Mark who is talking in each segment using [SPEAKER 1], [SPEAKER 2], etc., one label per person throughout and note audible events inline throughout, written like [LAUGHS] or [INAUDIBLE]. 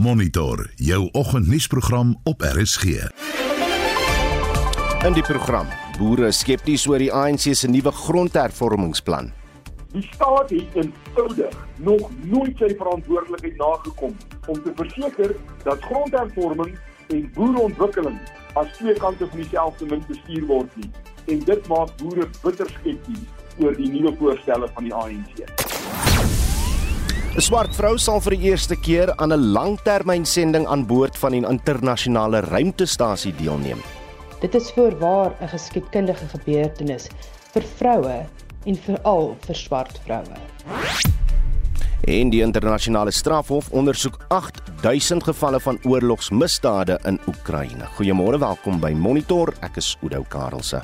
[SPEAKER 1] Monitor jou oggendnuusprogram op RSG.
[SPEAKER 2] In die program boere skepties oor die ANC se nuwe grondhervormingsplan.
[SPEAKER 3] Die staat het eenvoudig nog nooit sy verantwoordelikheid nagekom om te verseker dat grondhervorming en boereontwikkeling as twee kante van dieselfde munt bestuur word nie. En dit maak boere bitter skepties oor die nuwe voorstelle van die ANC.
[SPEAKER 2] 'n Swart vrou sal vir die eerste keer aan 'n langtermynsending aan boord van die internasionale ruimtestasie deelneem.
[SPEAKER 4] Dit is voorwaar 'n geskiedkundige gebeurtenis vir vroue en veral vir swart vroue.
[SPEAKER 2] En die internasionale strafhof ondersoek 8000 gevalle van oorlogsmisdade in Oekraïne. Goeiemôre, welkom by Monitor. Ek is Oudou Karelse.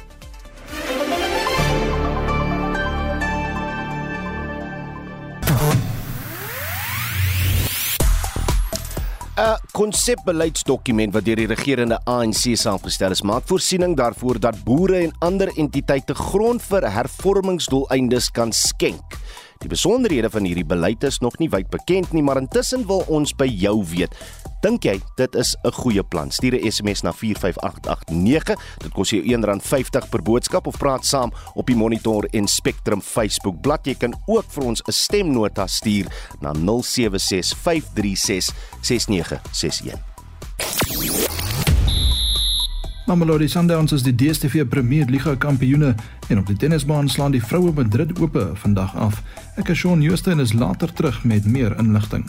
[SPEAKER 2] 'n konsepbeleidsdokument wat deur die regerende ANC saamgestel is, maak voorsiening daarvoor dat boere en ander entiteite grond vir hervormingsdoeleindes kan skenk. Die besonderhede van hierdie beleid is nog nie wyd bekend nie, maar intussen wil ons by jou weet. Dink jy dit is 'n goeie plan? Stuur 'n SMS na 45889. Dit kos jou R1.50 per boodskap of praat saam op die Monitor en Spectrum Facebook bladsy. Jy kan ook vir ons 'n stemnota stuur na 0765366961.
[SPEAKER 5] Mamelodi Sundowns is die DStv Premier Liga kampioene en op die tennisbaan slaan die vroue Madrid oop vandag af. Ek is Shaun Jooste en is later terug met meer inligting.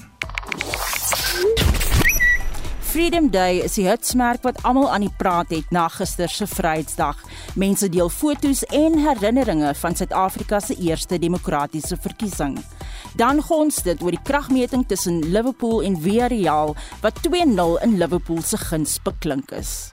[SPEAKER 6] Freedom Day is die hitsmerk wat almal aan die praat het na gister se Vryheidsdag. Mense deel foto's en herinneringe van Suid-Afrika se eerste demokratiese verkiesing. Dan gons dit oor die kragmeting tussen Liverpool en Villarreal wat 2-0 in Liverpool se guns beklink is.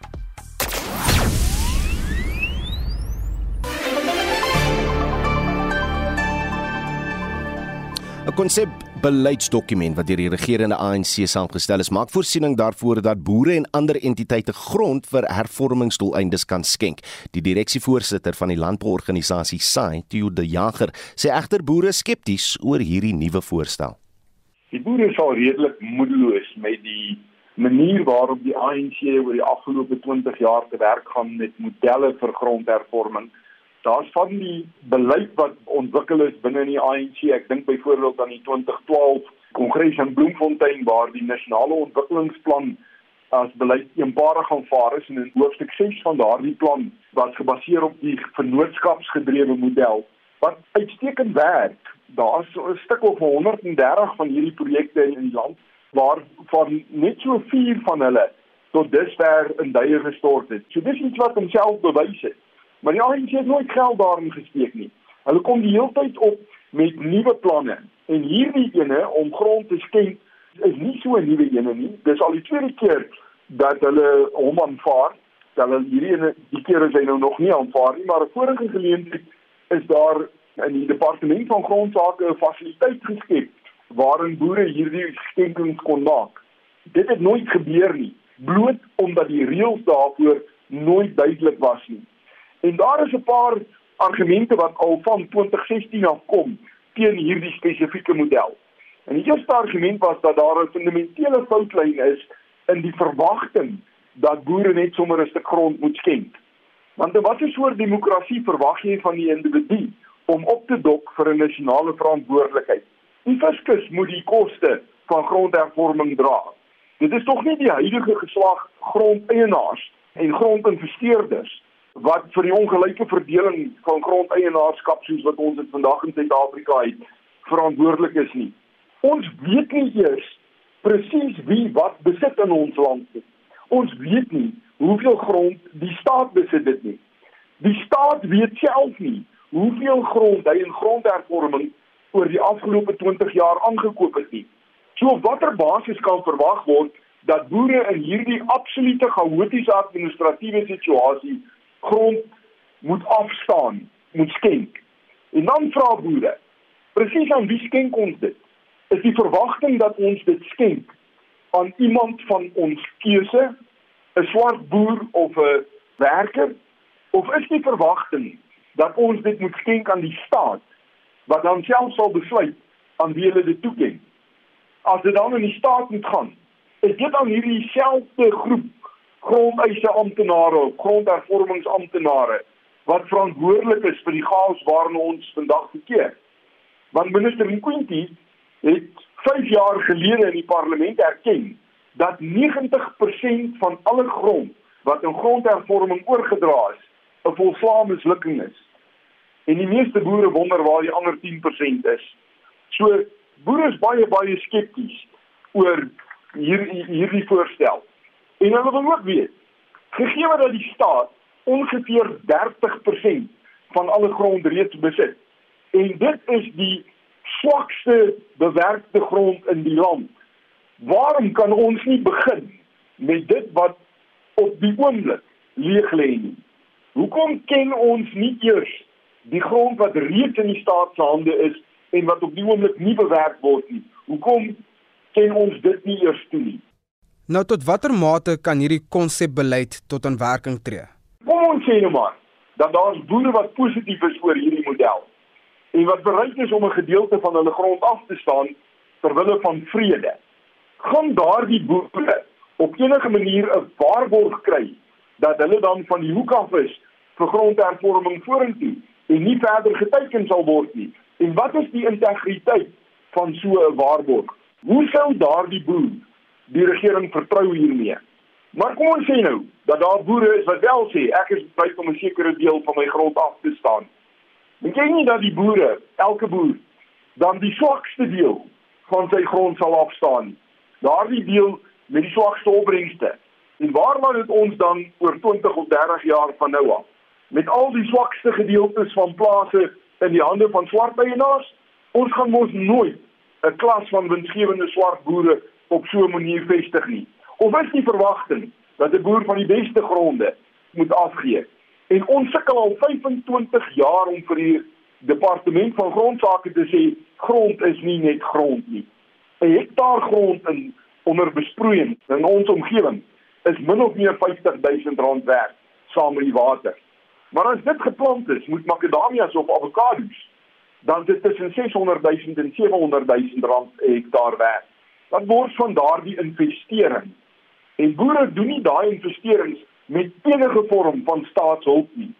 [SPEAKER 2] 'n konsep beleidsdokument wat deur die regerende ANC saamgestel is, maak voorsiening daarvoor dat boere en ander entiteite grond vir hervormingsdoeleindes kan skenk. Die direksievoorsitter van die landbouorganisasie SAI, Theo de Jager, sê egter boere skepties oor hierdie nuwe voorstel.
[SPEAKER 3] Die boere is al redelik moedeloos met die manier waarop die ANC oor die afgelope 20 jaar te werk gaan met modelle vir grondhervorming daar's van die beleid wat ontwikkel is binne in die ANC. Ek dink byvoorbeeld aan die 2012 Kongres in Bloemfontein waar die nasionale ontwikkelingsplan as beleid eenparig aanvaar is en in hoofstuk 6 van daardie plan was gebaseer op die vennootskapsgedrewe model wat uitstekend werk. Daar's 'n stuk of 130 van hierdie projekte in die land waar van net so 4 van hulle tot dusver in duie gestort het. So dis iets wat homself bewys het. Maar die ANC het nooit geld daarin gesteek nie. Hulle kom die hele tyd op met nuwe planne en hierdie ene om grond te skenk is nie so 'n nuwe ene nie. Dis al die tweede keer dat hulle hom aanvaar. Hulle hierdie ene die keer is hy nou nog nie aanvaar nie, maar 'n vorige geleentheid is daar in die departement van grondsake 'n fasiliteit geskep waarin boere hierdie skenkings kon maak. Dit het nooit gebeur nie, bloot omdat die reëls daarvoor nooit duidelik was nie. En daar is 'n paar argumente wat al van 2016 af kom teen hierdie spesifieke model. En die eerste argument was dat daar 'n fundamentele foutlyn is in die verwagting dat boere net sommer 'n stuk grond moet skenk. Want wat 'n soort demokrasie verwag jy van die individu om op te dok vir 'n nasionale verantwoordelikheid? Die fiskus moet die koste van grondhervorming dra. Dit is tog nie die huidige geslag grondeienaars en grondinvesteerders wat vir die ongelyke verdeling van grondeienaarskap soos wat ons dit vandag in Suid-Afrika het verantwoordelik is nie. Ons weet nie eers presies wie wat besit in ons land nie. Ons weet nie hoeveel grond die staat besit dit nie. Die staat weet self nie hoeveel grond hy in grondhervorming oor die afgelope 20 jaar aangekoop het nie. So op watter basis kan verwag word dat boere in hierdie absolute chaotiese administratiewe situasie grond moet afstaan, moet skenk. En dan vra boere, presies aan wie skenk ons dit? Is die verwagting dat ons dit skenk aan iemand van ons keuse, 'n swart boer of 'n werker, of is die verwagting dat ons dit moet skenk aan die staat wat dan self sal besluit aan wie hulle dit toeken? As dit dan in die staat moet gaan, is dit aan hierdie selfde groep grondeise amptenare of grondhervormingsamptenare wat verantwoordelik is vir die chaos waarna ons vandag verkeer. Want minister Nkwinti het 5 jaar gelede in die parlement erken dat 90% van alle grond wat in grondhervorming oorgedra is, 'n volslae mislukking is. En die meeste boere wonder waar die ander 10% is. So boere is baie baie skepties oor hier hierdie voorstel. En hulle wil ook weet, gegee dat die staat ongeveer 30% van alle grond reeds besit. En dit is die swakste bewerkte grond in die land. Waarom kan ons nie begin met dit wat op die oomblik leeg lê nie? Hoekom ken ons nie eers die grond wat reeds in die staat se hande is en wat op die oomblik nie bewerk word nie? Hoekom ken ons dit nie eers toe nie?
[SPEAKER 7] Nou tot watter mate kan hierdie konsepbeleid tot in werking tree?
[SPEAKER 3] Kom ons sê nou maar dat daar boere wat positief is oor hierdie model en wat bereid is om 'n gedeelte van hulle grond af te staan ter wille van vrede. Gaan daardie boere op enige manier 'n waarborg kry dat hulle dan van die hoek af is vir grondhervorming vorentoe en nie verder geteken sal word nie. En wat is die integriteit van so 'n waarborg? Hoe sou daardie boer die regering vertrou hiermee. Maar kom ons sê nou dat daar boere is wat wel sê ek is bereid om 'n sekere deel van my grond af te staan. Dink jy nie dat die boere, elke boer, dan die swakste deel van sy grond sal afstaan? Daardie deel met die swakste opbrengste. En waar laat dit ons dan oor 20 of 30 jaar van nou af? Met al die swakste gedeeltes van plase in die hande van swart eienaars, ons gaan mos nooit 'n klas van winsgewende swart boere op so 'n manier vestig nie. Of is die verwagting dat 'n boer van die beste gronde moet afgee? En ons sukkel al 25 jaar om vir die departement van grondsake te sê grond is nie net grond nie. 'n Hektaar grond in onder besproeiing in ons omgewing is min of meer 50 000 rand werd saam met die water. Maar as dit geplant is, moet makadamias of avokado's dan dit tussen 600 000 en 700 000 rand per hektaar werd wat word van daardie investering. En boere doen nie daai investerings met enige vorm van staatshulp nie.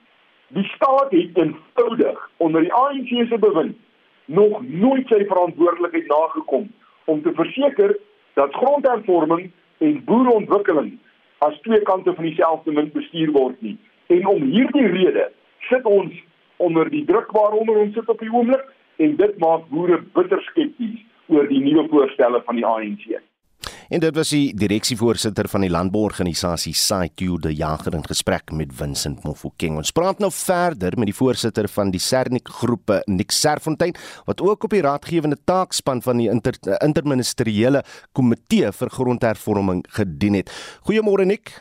[SPEAKER 3] Die staat het eenvoudig onder die ANC se bewind nog nooit sy verantwoordelikheid nagekom om te verseker dat grondhervorming en boereontwikkeling as twee kante van dieselfde munt bestuur word nie. En om hierdie rede sit ons onder die druk waaronder ons sit op die oomblik en dit maak boere bitter skepties oor die nuwe voorstelle van die ANC.
[SPEAKER 2] En dit was die direksievoorsitter van die landbouorganisasie SAITU de Jager in gesprek met Vincent Mofokeng. Ons praat nou verder met die voorsitter van die Sernik groepe Nick Serfontein wat ook op die raadgewende taakspan van die inter, interministeriële komitee vir grondhervorming gedien het. Goeiemôre Nick.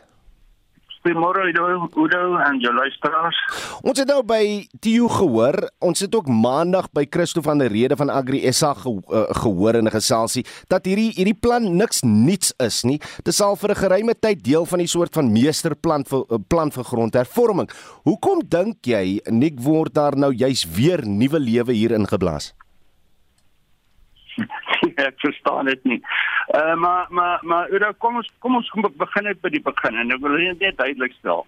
[SPEAKER 8] Goeiemôre Udo, Udo en jou luisteraars.
[SPEAKER 2] Ons het nou by Tieu gehoor. Ons het ook maandag by Christo van der Rede van Agri SA ge, uh, gehoor in 'n geselsie dat hierdie hierdie plan niks nuuts is nie. Dit sal vir 'n geruime tyd deel van die soort van meesterplan vir uh, plan vir grondhervorming. Hoekom dink jy nik word daar nou juis weer nuwe lewe hier ingeblaas? [LAUGHS] [LAUGHS]
[SPEAKER 8] ek verstaan dit nie. Uh maar maar maar Udo, kom ons kom ons begin net by die begin en ek wil net duidelik stel.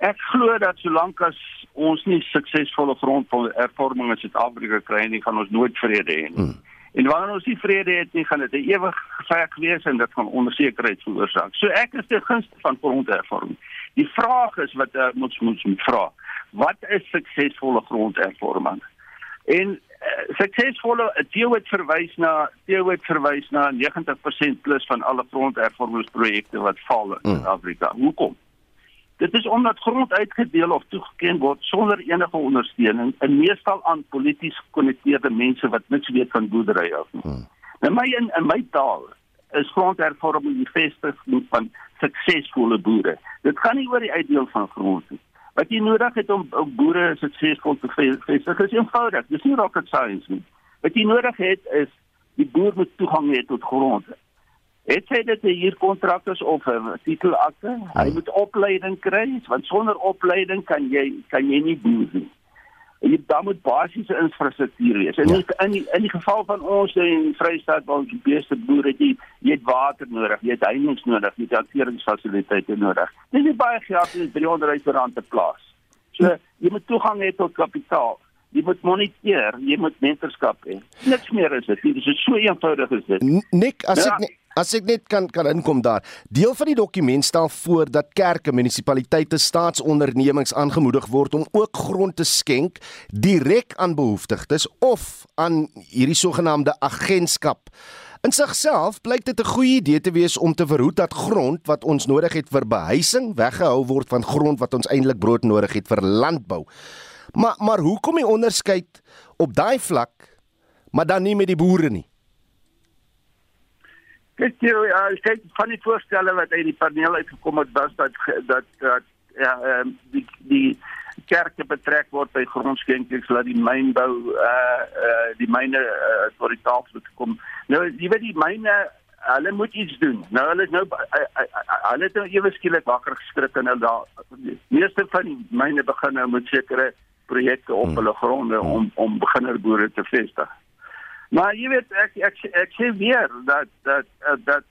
[SPEAKER 8] Ek glo dat solank as ons nie suksesvolle grondhervorming in Suid-Afrika kry nie, gaan ons nooit vrede hê nie. Hmm. En wanneer ons nie vrede het nie, gaan dit 'n ewige geveg wees en dit gaan onsekerheid veroorsaak. So ek is te gunste van grondhervorming. Die vraag is wat uh, ons moet vra. Wat is suksesvolle grondhervorming? En suksesvolle Theo het verwys na Theo het verwys na 90% plus van alle grondhervormingsprojekte wat val in mm. Afrika. Hoekom? Dit is omdat grond uitgedeel of toegeken word sonder enige ondersteuning en meestal aan polities gekonnekteerde mense wat niks weet van boerdery af nie. Mm. In my in, in my taal is grondhervorming die vestiging van suksesvolle boere. Dit gaan nie oor die uitdeel van grond nie. Wat jy nodig het om, om boere suksesvol te vestig is eenvoudig. Dis nie rocket science nie. Wat jy nodig het is die boer moet toegang hê tot grond. Het sy dit 'n huurkontrak of 'n titelakte? Hy moet opleiding kry, want sonder opleiding kan jy kan jy nie boer nie. Jy daar moet basiese infrastruktuur wees. En ja. in die, in die geval van ons in Vrystaat waar ons die beste boere het, jy, jy het water nodig, jy het heininge nodig, jy het hanteringsfasiliteite nodig. Dis nie baie geld om 300 000 rand te plaas. So jy moet toegang hê tot kapitaal. Jy moet moniteer, jy moet mentorskap hê. Niks meer is dit. Dit is so eenvoudig as dit.
[SPEAKER 2] Nik, as ja. ek nie As ek net kan kan inkom daar. Deel van die dokument stel voor dat kerke, munisipaliteite, staatsondernemings aangemoedig word om ook grond te skenk direk aan behoeftiges of aan hierdie sogenaamde agentskap. In sigself blyk dit 'n goeie idee te wees om te verhoed dat grond wat ons nodig het vir behuising weggehou word van grond wat ons eintlik brood nodig het vir landbou. Maar maar hoekom die onderskeid op daai vlak maar dan nie met die boere nie?
[SPEAKER 8] Kyk jy, ja, kyk van die voorstelle wat uit die paneel uitgekom het was dat dat dat ja, ehm die die kerke betrek word by grondskenkings laat die mynbou uh uh die myne uh, tot die tafel moet kom. Nou jy weet die myne hulle moet iets doen. Nou hulle is nou hulle het nou ewe skielik wakker geskrik en hulle daar meeste van die myne begin nou met sekere projekte op hmm. hulle gronde om om beginnerboere te vestig. Maar jy weet ek ek ek sê weer dat dat dat,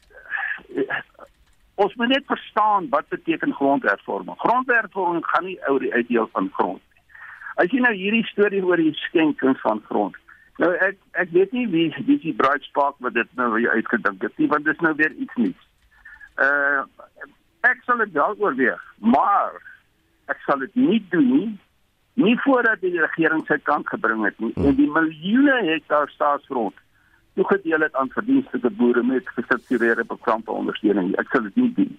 [SPEAKER 8] ons moet net verstaan wat beteken grondhervorming. Grondhervorming gaan nie oor die uitdeel van grond nie. As jy nou hierdie storie oor die skenking van grond. Nou ek ek weet nie wie wie die Braaitspark wat dit nou weer uitgedink het nie, want dit is nou weer iets nuuts. Uh ek sal dit dalk oorweeg, maar ek sal dit nie doen nie nie voordat die regering sy kant gebring het nie en die miljoene hektaar staatsgrond toegedeel het aan verdienstelike boere met gestruktureerde bekrompe ondersteuning. Ek sal dit nie doen.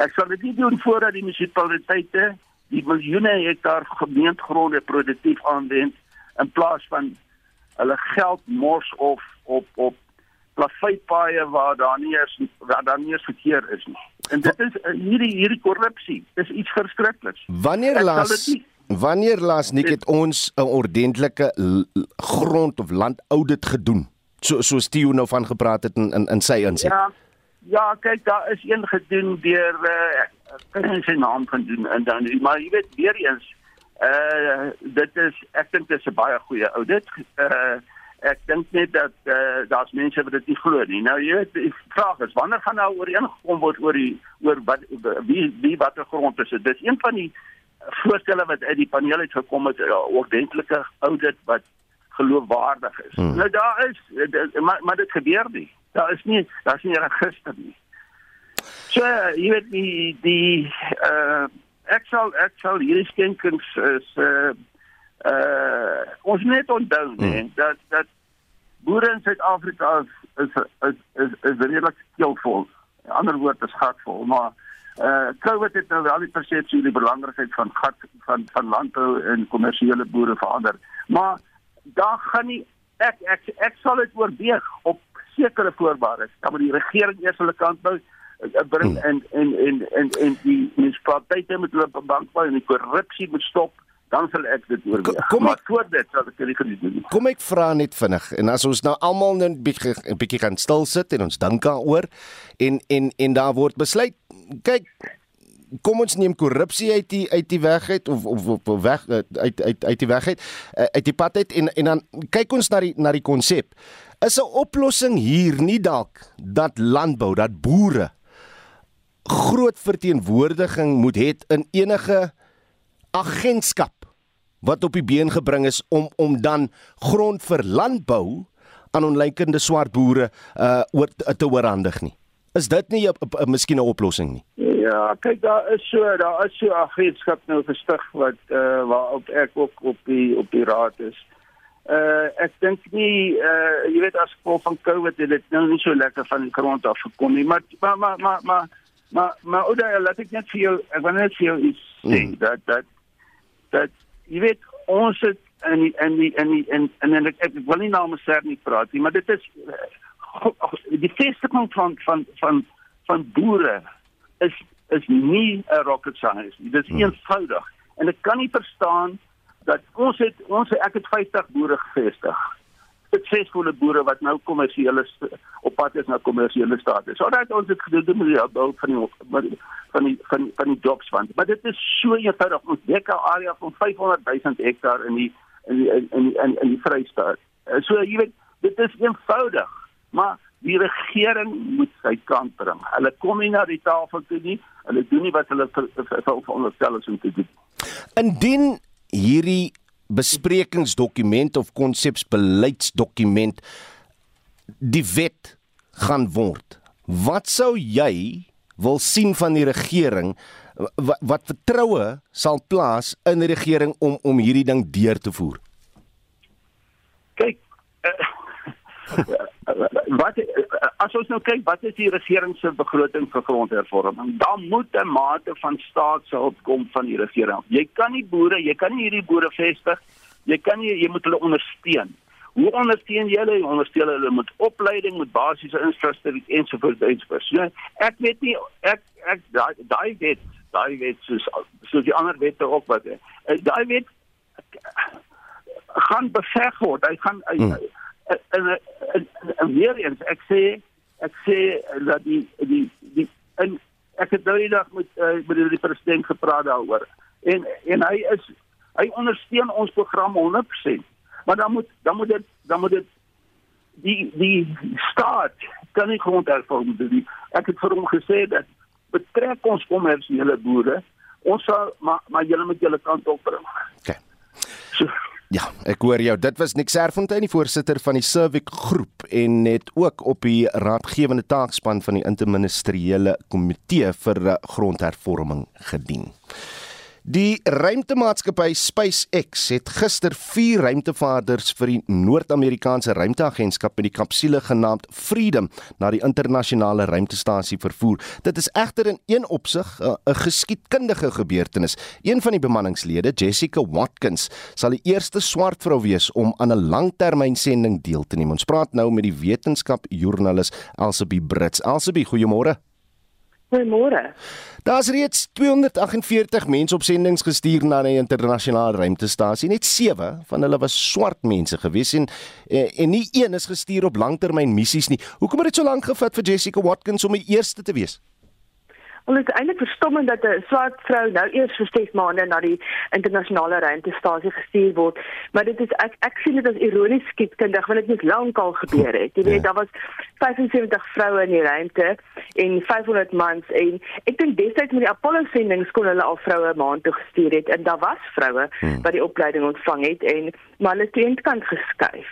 [SPEAKER 8] Ek sal dit nie doen voordat die munisipaliteite die miljoene hektaar gemeentegronde produktief aanwend in plaas van hulle geld mors of op op plaveipaaie waar daar nie eens waar daar nie eens verkeer is nie. En dit is hierdie hierdie korrupsie is iets verskrikliks.
[SPEAKER 2] Wanneer laas Wanneer laas nik het ons 'n ordentlike grond of land audit gedoen? So so Steve nou van gepraat het in in, in sy insig.
[SPEAKER 8] Ja. Ja, kyk, daar is een gedoen deur uh, kan nie sy naam kan doen en dan maar jy weet weer eens uh dit is ek dink dit is 'n baie goeie audit. Uh ek dink net dat uh, daar's mense wat dit nie glo nie. Nou jy weet die vraag is wanneer gaan nou ooreengekom word oor die oor wat wie wie watter grond is dit? Dis een van die voorstelle wat uit die paneel uit gekom het, 'n ja, ordentlike audit wat geloofwaardig is. Hmm. Nou daar is maar maar dit gebeur nie. Daar is nie daar's nie 'n register nie. So, jy weet die die uh ek sal ek sal hierdie skenkings is uh uh ons net onthou nee hmm. dat dat boere in Suid-Afrika is is is is, is redelik skillvol. 'n Ander woord is gatvol, maar Uh COVID het nou wel die persepsie oor die belangrikheid van gat van van landbou en kommersiële boere verander. Maar daar gaan nie ek ek ek sal dit oorweeg op sekere voorwaardes. Dan moet die regering eers hulle kant bou uh, bring hmm. en en en en en die munisipaliteite moet hulle bankbou en die korrupsie moet stop dan sal ek dit oorweeg. Kom ek voor dit sal ek dit doen.
[SPEAKER 2] Kom ek vra net vinnig en as ons nou almal net 'n bietjie 'n bietjie kan stil sit en ons dink daaroor en en en daar word besluit kyk kom ons neem korrupsie uit die uit die weg uit of of, of weg uit uit uit die weg uit eh, uit die pad uit en en dan kyk ons na die na die konsep. Is 'n oplossing hier nie dalk dat landbou dat boere groot verteenwoordiging moet hê in enige agentskap wat op die been gebring is om om dan grond vir landbou aan onlykende swart boere uh oor te oorhandig nie Is dit nie 'n miskien 'n oplossing nie?
[SPEAKER 8] Ja, kyk daar is so, daar is so 'n agentskap nou gestig wat eh uh, waarop ek ook op die op die raad is. Uh, ek dink nie uh, jy weet as gevolg van COVID het dit nou nie so lekker van die grond af gekom nie, maar maar maar maar maar maar maar ou daai laat ek net vir jou ek wil net vir jou iets sê mm. dat dat dat jy weet ons het en en en en en en ek, ek wil nie namens Sernie praat nie, maar dit is die vestiging van van van van boere is is nie 'n rocket science nie. Dit is hmm. eenvoudig en ek kan nie verstaan dat ons het ons ek het 50 boere gevestig. Suksesvolle boere wat nou kommersiële op pad is na kommersiële status. So dat ons het gedoen met die bou van die van die van die van, van die jobs want maar dit is so eenvoudig ons dek 'n area van 500 000 hektaar in die in die, in in in, in die Vrystaat. So jy weet dit is eenvoudig, maar die regering moet sy kant bring. Hulle kom nie na die tafel toe nie. Hulle doen nie wat hulle veronderstel is om te doen.
[SPEAKER 2] Indien hierdie besprekingsdokument of konsepsbeleidsdokument die wet gaan word. Wat sou jy wil sien van die regering wat, wat vertroue sal plaas in die regering om om hierdie ding deur te voer?
[SPEAKER 8] Kyk, uh, wat as ons nou kyk wat is die regering se begroting vir grondhervorming? Dan moet 'n mate van staatshulp kom van die regering. Jy kan nie boere, jy kan nie hierdie boere vestig. Jy kan nie jy moet hulle ondersteun. Hoe ondersteun jy hulle? Ondersteun hulle met opleiding, met basiese infrastruktuur ensovoorts ensovoorts. Ja, ek weet nie ek ek daai daai wet, daai wet soos soos die ander wette ook wat eh, daai wet gaan beveg word. Hy gaan hmm. En en weer eens ek sê ek sê dat die die die en ek het nou eendag met uh, met die president gepraat daaroor. En en hy is hy ondersteun ons program 100% maar dan moet dan moet dit dan moet dit die die staat kan nie grondhervorming doen ek het vir hom gesê dat betrek ons kommersiële boere ons sal maar maar julle moet julle kant op bring.
[SPEAKER 2] Okay. so Ja, ek hoor jou. Dit was Nick Serfontein, die voorsitter van die Civic Groep en het ook op die raadgewende taakspan van die interministeriële komitee vir grondhervorming gedien. Die ruimtemaatskappy SpaceX het gister 4 ruimtevaarders vir die Noord-Amerikaanse Ruimteagentskap in die kapsule genaamd Freedom na die internasionale ruimtestasie vervoer. Dit is egter in een opsig eh, 'n geskiedkundige gebeurtenis. Een van die bemanningslede, Jessica Watkins, sal die eerste swart vrou wees om aan 'n langtermynsending deel te neem. Ons praat nou met die wetenskapjoernalis Elsabie Brits. Elsabie, goeiemôre.
[SPEAKER 9] Goeiemôre.
[SPEAKER 2] Daar's reeds 248 mense op sendinge gestuur na die internasionale ruimtestasie. Net 7 van hulle was swart mense gewees en eh, en nie een is gestuur op langtermyn missies nie. Hoekom het dit so lank gevat vir Jessica Watkins om die eerste te wees?
[SPEAKER 9] Wel dit is eintlik verstommend dat 'n swart vrou nou eers vir 6 maande na die internasionale ruimtestasie gestuur word. Maar dit is ek ek sien dit as ironies skietkundig want dit het lank al gebeur het. Jy weet ja. daar was 75 vroue in die ruimte en 500 mans en ek dink destyds met die Apollo sendinge kon hulle al vroue maan toe gestuur het en daar was vroue hmm. wat die opleiding ontvang het en maar hulle het kant geskuif.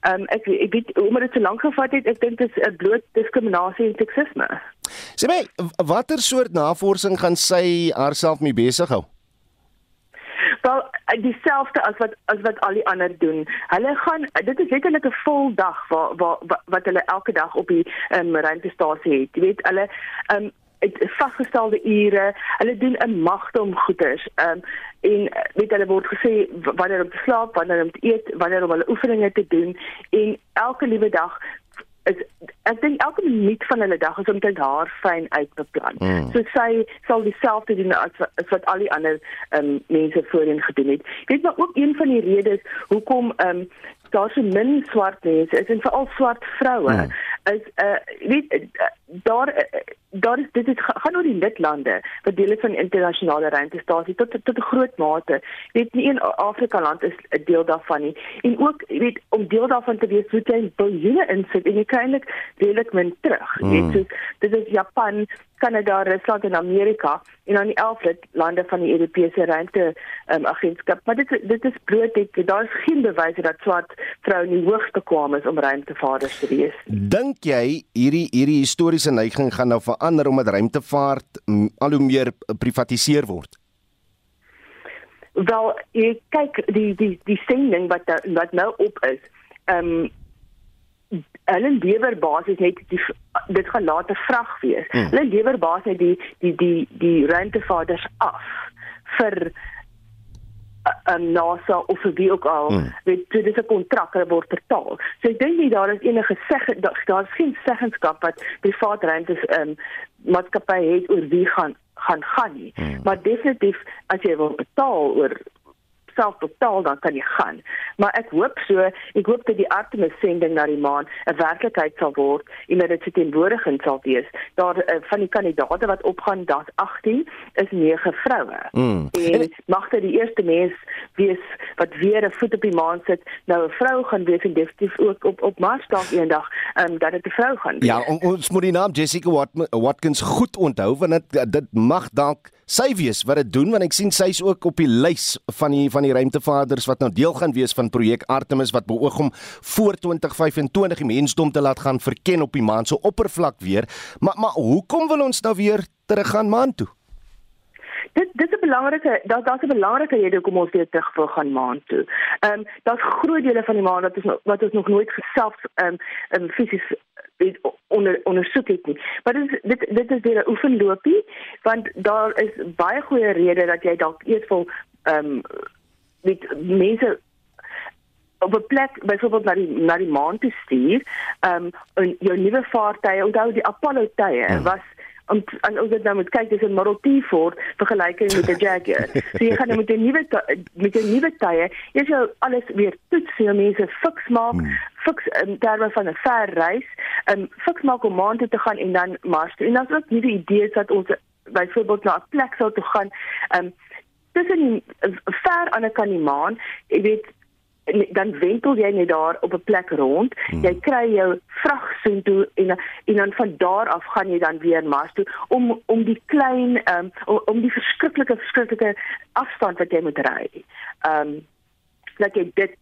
[SPEAKER 9] Ehm um, ek ek weet omdat dit so lank gevat het, ek dink dit is 'n bloot diskriminasie en seksisme.
[SPEAKER 2] Sê my, watter soort navorsing gaan sy haarself mee besig hou?
[SPEAKER 9] Wel, dieselfde as wat as wat al die ander doen. Hulle gaan dit is letterlik 'n vol dag waar waar wat hulle elke dag op die um, ruimtestasie het. Jy weet, hulle ehm um, vasgestelde ure. Hulle doen 'n magte om goeders. Ehm um, en weet hulle word gesê wanneer om te slaap, wanneer om te eet, wanneer om hulle oefeninge te doen en elke liewe dag ek dink elke minuut van hulle dag is omtrent haar fyn uitbeplan. Mm. So sy sal dieselfde doen as, as wat al die ander um, mense voorheen gedoen het. Weet maar ook een van die redes hoekom um, daar so min swart mense is en veral swart vroue mm. is uh weet uh, daar uh, daar is dit is gaan oor die lidlande wat deel is van internasionale ruimtestasie tot tot 'n groot mate weet nie een Afrika land is 'n deel daarvan nie en ook weet om deel daarvan te wees moet jy biljoene insit en jy kan eintlik redelik min terug mm. weet so dit is Japan Kanada, Rusland en Amerika en dan die 11 lande van die Europese ruimte um, agentskap. Maar dit dit is bloot dit daar is geen bewyse dat swart vroue nie hoogs bekwame is om ruimtevaarders te wees.
[SPEAKER 2] Dink jy hierdie hierdie historiese neiging gaan nou verander omdat ruimtevaart al hoe meer privatiseer word?
[SPEAKER 9] Wel, ek kyk die die die sending wat wat nou op is. Ehm um, hulle lewer basies net die dit gaan later vrag wees. Hmm. Hulle lewer basies die die die die ruimtevaarders af vir 'n uh, um, NASA of vir wie ook al. Hmm. Dit so dis 'n kontrak wat word betaal. So ek dink nie daar is enige seg daar is geen seggenskap wat privaat ruimtes um maatskappy het oor wie gaan gaan gaan nie. Hmm. Maar definitief as jy wil betaal oor self totaal dan kan jy gaan. Maar ek hoop so, ek hoop dat die Artemis sending na die maan 'n werklikheid sal word en dat dit teenwoordigend sal wees. Daar uh, van die kandidate wat opgaan, daar's 18, is 9 vroue. Mm. En mag dit die eerste mens wees wat weer 'n voet op die maan sit, nou 'n vrou gaan wees en definitief ook op op Mars dalk eendag, ehm um, dat dit 'n vrou gaan wees.
[SPEAKER 2] Ja, on, ons moet die naam Jessica Wat Watkins goed onthou want dit dit mag dalk sy wees wat dit doen want ek sien sy's ook op die lys van die van die ruimtevaarders wat nou deel gaan wees van projek Artemis wat beoog om voor 2025 die mensdom te laat gaan verken op die maan se oppervlak weer. Maar maar hoekom wil ons nou weer terug gaan maan toe?
[SPEAKER 9] dit dit is 'n belangrike daar daar's 'n belangrike rede hoekom ons weer terug wil gaan maan toe. Ehm um, daar's groot dele van die maan wat ons wat ons nog nooit geself ehm um, um, fisies onder ondersoek het nie. Maar dit is dit dit is weer 'n oefenloopie want daar is baie goeie redes dat jy dalk eers wil ehm um, met mense op 'n plek byvoorbeeld na die na die maan te stuur. Ehm um, jou nuwe vaartuie, onthou die Apollo tye hmm. was en en ons het nou met kyk dis 'n Model T Ford vergelyking met 'n Jaguar. so jy gaan nou met 'n nuwe met 'n nuwe tye, jy sou alles weer toets, jy mense fiks maak, hmm. fiks in terme van 'n ver reis, en fiks maak om maan toe te gaan en dan Mars toe. En dan is ook nuwe idees dat ons byvoorbeeld na 'n plek sou toe gaan. Um, tussen ver aan 'n kan die maan, jy weet dan wentel jy net daar op 'n plek rond. Hmm. Jy kry jou vrag soen toe en en dan van daar af gaan jy dan weer Mars toe om om die klein um, om, om die verskriklike verskriklike afstand wat jy moet ry. Ehm um, dat jy dit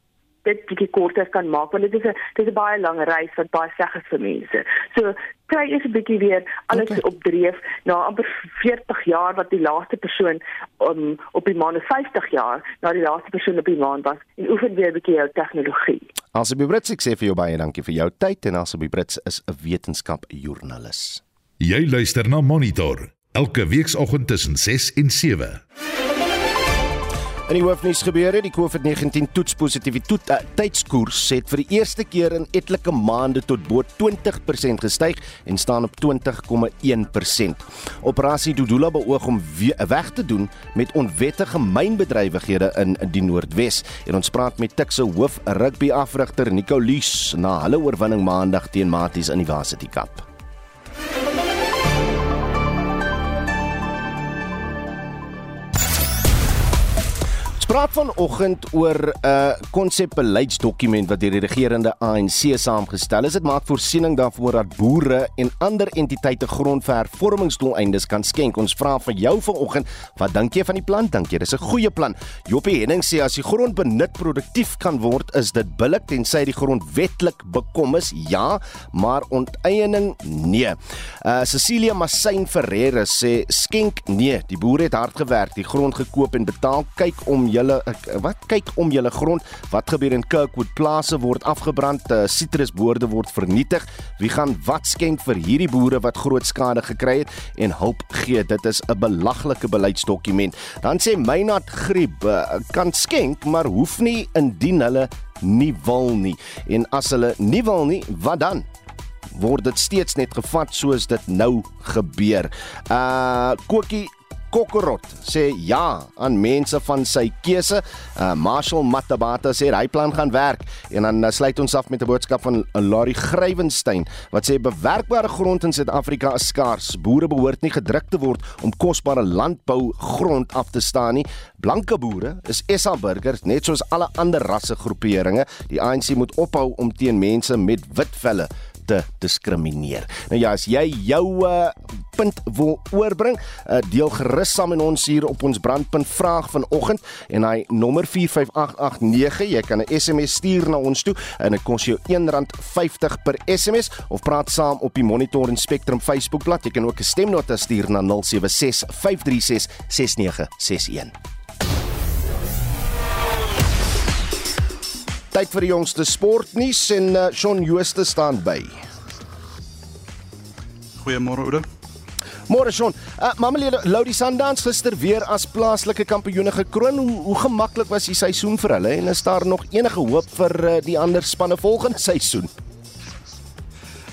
[SPEAKER 9] dit bietjie korter kan maak want dit is 'n dit is 'n baie lang reis wat baie sleg is vir mense. So kry eers 'n bietjie weer alles okay. opdreef na amper 40 jaar wat die laaste persoon um, op die maan 50 jaar na die laaste persoon op die maan was en oefen weer 'n bietjie jou tegnologie.
[SPEAKER 2] Asbe Brits ek sê vir jou baie dankie vir jou tyd en Asbe Brits is 'n wetenskapjoernalis.
[SPEAKER 1] Jy luister na Monitor elke weekoggend tussen 6 en 7.
[SPEAKER 2] In die hoofnuus gebeur het die COVID-19 toetspositiwiteitskoers het vir die eerste keer in etlike maande tot bo 20% gestyg en staan op 20,1%. Operasie Dudula beoog om weg te doen met onwettige mynbedrywighede in die Noordwes. En ons praat met Tikse hoof rugby afrigter Nico Lees na hulle oorwinning maandag teen Maties University Cup. Praat vanoggend oor 'n uh, konsepbeleidsdokument wat deur die regerende ANC saamgestel is. Dit maak voorsiening daarvoor dat boere en ander entiteite grond vir hervormingsdoeleindes kan skenk. Ons vra vir jou vanoggend, wat dink jy van die plan? Dink jy dis 'n goeie plan? Joppie Henning sê as die grond benut produktief kan word, is dit billik tensy die grond wetlik bekom is. Ja, maar onteiening nee. Uh Cecilia Massain Ferreira sê skenk nee. Die boere het hard gewerk, die grond gekoop en betaal. Kyk om jy julle wat? Kyk om julle grond. Wat gebeur in Kirkwood plase word afgebrand sitrusboorde uh, word vernietig. Wie gaan wat skenk vir hierdie boere wat groot skade gekry het en hulp gee? Dit is 'n belaglike beleidsdokument. Dan sê Meinard Griep uh, kan skenk maar hoef nie indien hulle nie wil nie. En as hulle nie wil nie wat dan? Word dit steeds net gevat soos dit nou gebeur. Uh Kokkie Kokorot sê ja aan mense van sy keuse. Uh, Marshall Matabata sê hy plan gaan werk en dan uh, sluit ons af met 'n boodskap van uh, Larry Grywenstein wat sê bewerkbare grond in Suid-Afrika is skaars. Boere behoort nie gedruk te word om kosbare landbougrond af te staan nie. Blanke boere is SA burgers net soos alle ander rassegroeperinge. Die ANC moet ophou om teen mense met wit velle te diskrimineer. Nou ja, as jy jou uh, punt wil oorbring, uh, deel gerus saam met ons hier op ons brandpunt vraag vanoggend en hy nommer 45889, jy kan 'n SMS stuur na ons toe en dit kos jou R1.50 per SMS of praat saam op die Monitor en Spectrum Facebookblad. Jy kan ook 'n stemnota stuur na 076 tyd vir die jongste sportnuus en uh, Shaun Jooste staan by.
[SPEAKER 10] Goeiemôre Oude.
[SPEAKER 2] Môre Shaun. Uh, Mamelodi Lodi Sundowns gister weer as plaaslike kampioene gekroon. Hoe, hoe gemaklik was die seisoen vir hulle en is daar nog enige hoop vir uh, die ander spanne volgende seisoen?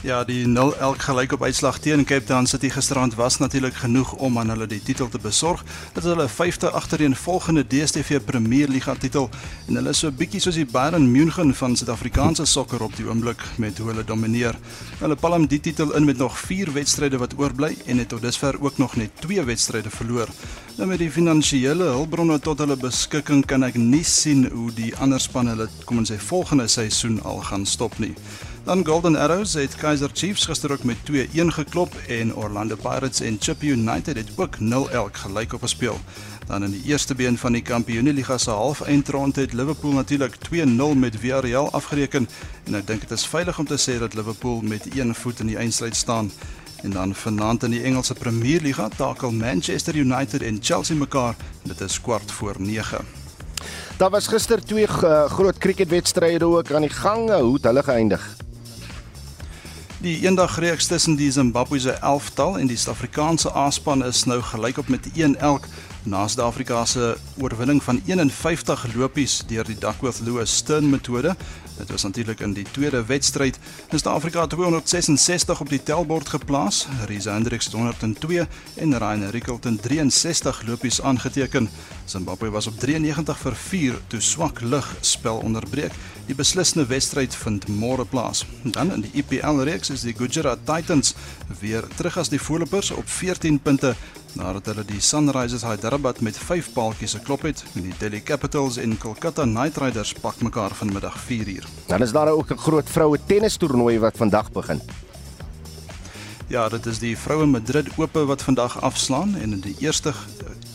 [SPEAKER 10] Ja, die 0-11 gelyk op uitslag teen Cape Town City gisterand was natuurlik genoeg om aan hulle die titel te besorg. Dit is hulle vyfde agtereenvolgende DStv Premier Liga titel en hulle is so bietjie soos die Bayern München van Suid-Afrikaanse sokker op die oomblik met hoe hulle domineer. Hulle palm die titel in met nog 4 wedstryde wat oorbly en het tot dusver ook nog net 2 wedstryde verloor. Nou met die finansiële hulpbronne tot hulle beskikking kan ek nie sien hoe die ander spanne hulle kom ons sê volgende seisoen al gaan stop nie. Dan Golden Arrows het Kaizer Chiefs gister ook met 2-1 geklop en Orlando Pirates en Chippa United het ook 0-0 gelyk op gespeel. Dan in die eerste been van die Kampioenligga se halfeindronde het Liverpool natuurlik 2-0 met Villarreal afgereken en ek dink dit is veilig om te sê dat Liverpool met een voet in die eindstryd staan. En dan vanaand in die Engelse Premierliga takel Manchester United en Chelsea mekaar. Dit is kwart voor 9.
[SPEAKER 2] Daar was gister twee uh, groot cricketwedstryde ook aan die gang. Hoe het hulle geëindig?
[SPEAKER 10] Die eendagreeks tussen die Zimbabwese elftal en die Suid-Afrikaanse A-span is nou gelykop met 1-1 na Suid-Afrika se oorwinning van 51 lopies deur die Duckworth Lewis Stern metode. Dit was natuurlik in die tweede wedstryd. In Suid-Afrika 266 op die tellbord geplaas. Riza Hendricks 102 en Ryan Rickelton 63 lopies aangeteken. Zimbabwe was op 93 vir 4 toe swak lug spel onderbreek. Die beslissende wedstryd vind môre plaas. Dan in die IPL reeks is die Gujarat Titans weer terug as die voorlopers op 14 punte nadat hulle die Sunrisers Hyderabad met 5 paaltjies geklop het. Die Delhi Capitals en Kolkata Knight Riders pak mekaar vanmiddag 4uur.
[SPEAKER 2] Dan is daar ook 'n groot vroue tennistoernooi wat vandag begin.
[SPEAKER 10] Ja, dit is die Vroue Madrid Ope wat vandag afslaan en in die eerste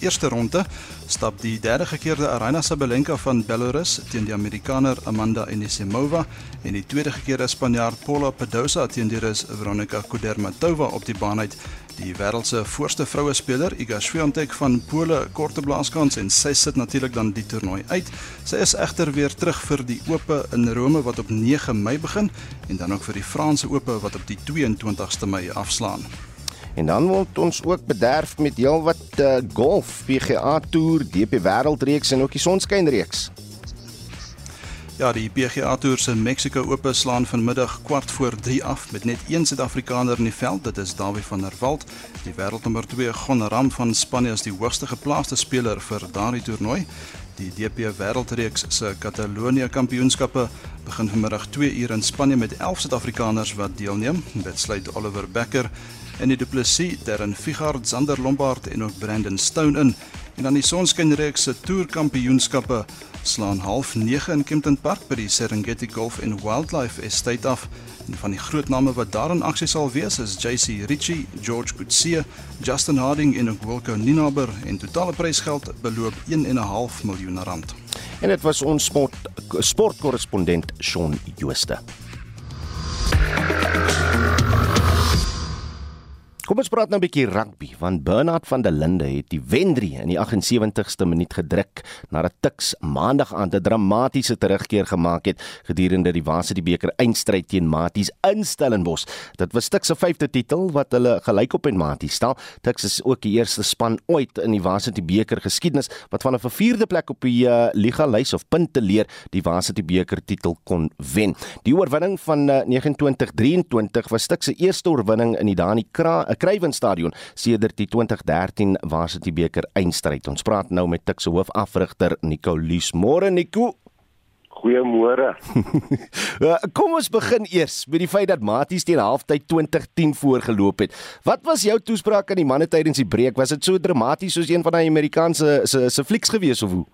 [SPEAKER 10] eerste ronde stap die derde gekeerde Aryna Sabalenka van Belarus teen die Amerikaner Amanda Anisimova en die tweede gekeerde Spanjaard Paula Badosa teen die Rus Veronika Kudermetova op die baan uit. Die wêreld se voorste vroue speler, Iga Swiatek van Pole, korte blaaskans en sy sit natuurlik dan die toernooi uit. Sy is egter weer terug vir die Ope in Rome wat op 9 Mei begin en dan ook vir die Franse Ope wat op die 22ste Mei afslaan.
[SPEAKER 2] En dan word ons ook bederf met heelwat uh, golf, PGA Tour, DP Wêreldreeks en ook die Sonskynreeks.
[SPEAKER 10] Ja, die PGA Tour se Mexico Ope slaan vanmiddag kwart voor 3 af met net een Suid-Afrikaner in die veld, dit is Dawie van der Walt. Die wêreldnommer 2 Gon Ram van Spanje is die hoogste geplaaste speler vir daardie toernooi. Die DP Wêreldreeks se Katalonië Kampioenskappe begin vanmiddag 2 uur in Spanje met 11 Suid-Afrikaners wat deelneem. Dit sluit Oliver Becker en die Du Plessis, Darren Figard, Zander Lombard en ook Brandon Stone in. En dan die Sonskynreeks se Tourkampioenskappe slaan half 9 in Kempton Park by die Serengeti Golf and Wildlife Estate af. En van die groot name wat daar in aksie sal wees is JC Ritchie, George Coetzee, Justin Harding en ook Wilco Ninaber en totale prysgeld beloop 1.5 miljoen rand.
[SPEAKER 2] En dit was ons sport sportkorrespondent Shaun Jooste. Kom ons praat nou 'n bietjie rugby want Bernard van der Linde het die Wendrie in die 78ste minuut gedruk nadat Tuks maandag aan 'n dramatiese terugkeer gemaak het gedurende die Varsity beker eindstryd teen Maties in Stellenbosch. Dit was Tuks se vyfde titel wat hulle gelykop en Maties stel. Tuks is ook die eerste span ooit in die Varsity beker geskiedenis wat vanaf 'n vierde plek op die uh, liga lys of punte leer die Varsity beker titel kon wen. Die oorwinning van uh, 29-23 was Tuks se eerste oorwinning in die Dani Kra Kruiven Stadion sedert die 2013 Varsity beker eindstryd. Ons praat nou met Tuks se hoofafrigter Nico Lies. Môre Nico.
[SPEAKER 11] Goeiemôre.
[SPEAKER 2] Ja, [LAUGHS] kom ons begin eers met die feit dat Maties teen halftyd 2010 voorgeloop het. Wat was jou toespraak aan die manne tydens die breek? Was dit so dramaties soos een van daai Amerikaanse se se flieks gewees of hoe?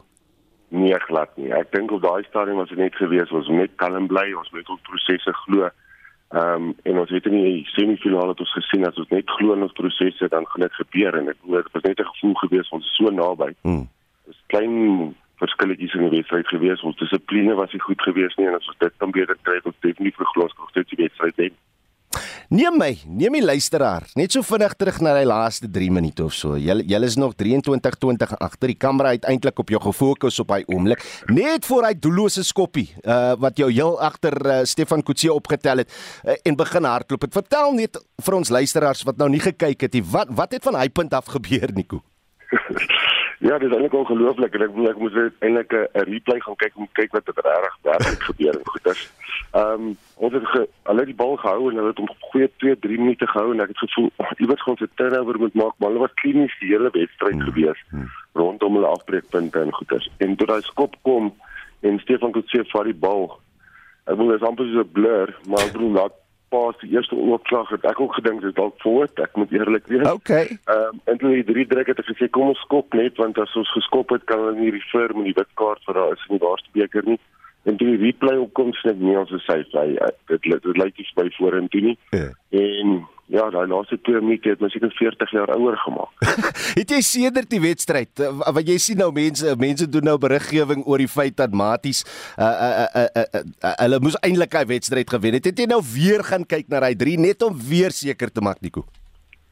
[SPEAKER 11] Nee, glad nie. Ek dink op daai stadium was dit net gewees ons net kalm bly, ons moet op prosesse glo. Ehm um, en ons het in die semifinale het ons gesien as ons net glo in ons prosesse dan gaan dit gebeur en ek hoor dit was net 'n gevoel gewees ons is so naby.
[SPEAKER 2] Hmm.
[SPEAKER 11] Dis klein verskilletjies in die wedstryd gewees. Ons dissipline was nie goed gewees nie en as ons dit kan beter kry, ons definitief vir glas nog steeds die wedstryd wen.
[SPEAKER 2] Neem my, neem die luisteraar, net so vinnig terug na die laaste 3 minute of so. Julle julle is nog 23-20 agter. Die kamera het eintlik op jou gefokus op hy oomblik. Net voor hy doellose skoppie uh wat jou heel agter uh, Stefan Kutsie opgetel het uh, en begin hardloop. Het vertel net vir ons luisteraars wat nou nie gekyk het nie, wat wat het van hy punt af gebeur, Nico? [LAUGHS]
[SPEAKER 11] ja, dit is eintlik ongelooflik ek ek moet eintlik 'n replay gaan kyk om kyk wat het regtig werklik gebeur en goeders. Ehm um, ons het ge, hulle die bal gehou en hulle het hom goeie 2 3 minute gehou en ek het gevoel oh, iewers gaan se turnover moet maak, maar hulle was klinies die hele wedstryd hmm. gewees hmm. rondom hulle afbreekpunte en goeders. En toe daai skop kom en Stefan Kutse vat die bal. Ek wil net amper so 'n blur, maar ek bedoel laat pas die eerste oorklag het ek ook gedink dit dalk voort ek moet eerlik wees.
[SPEAKER 2] Okay.
[SPEAKER 11] Ehm um, en toe die drie druk het ek gesê kom ons skop net want as ons geskop het kan hulle nie refer met die wit kaart vir daai is nie daarste beker nie. En toe die replay opkom sê ek nie ons is safe hy dit dit lyk iets by vorentoe nie. Ja. En Ja, daai laaste twee minute het my seker 40 jaar ouer gemaak. [LAUGHS]
[SPEAKER 2] het jy sedert die wedstryd eh, wat jy sien nou mense mense doen nou beriggewing oor die feit dat Maties uh uh, uh, uh, uh, uh hulle moes eintlik hy wedstryd gewen het. Het jy nou weer gaan kyk na daai 3 net om weer seker te maak Nico?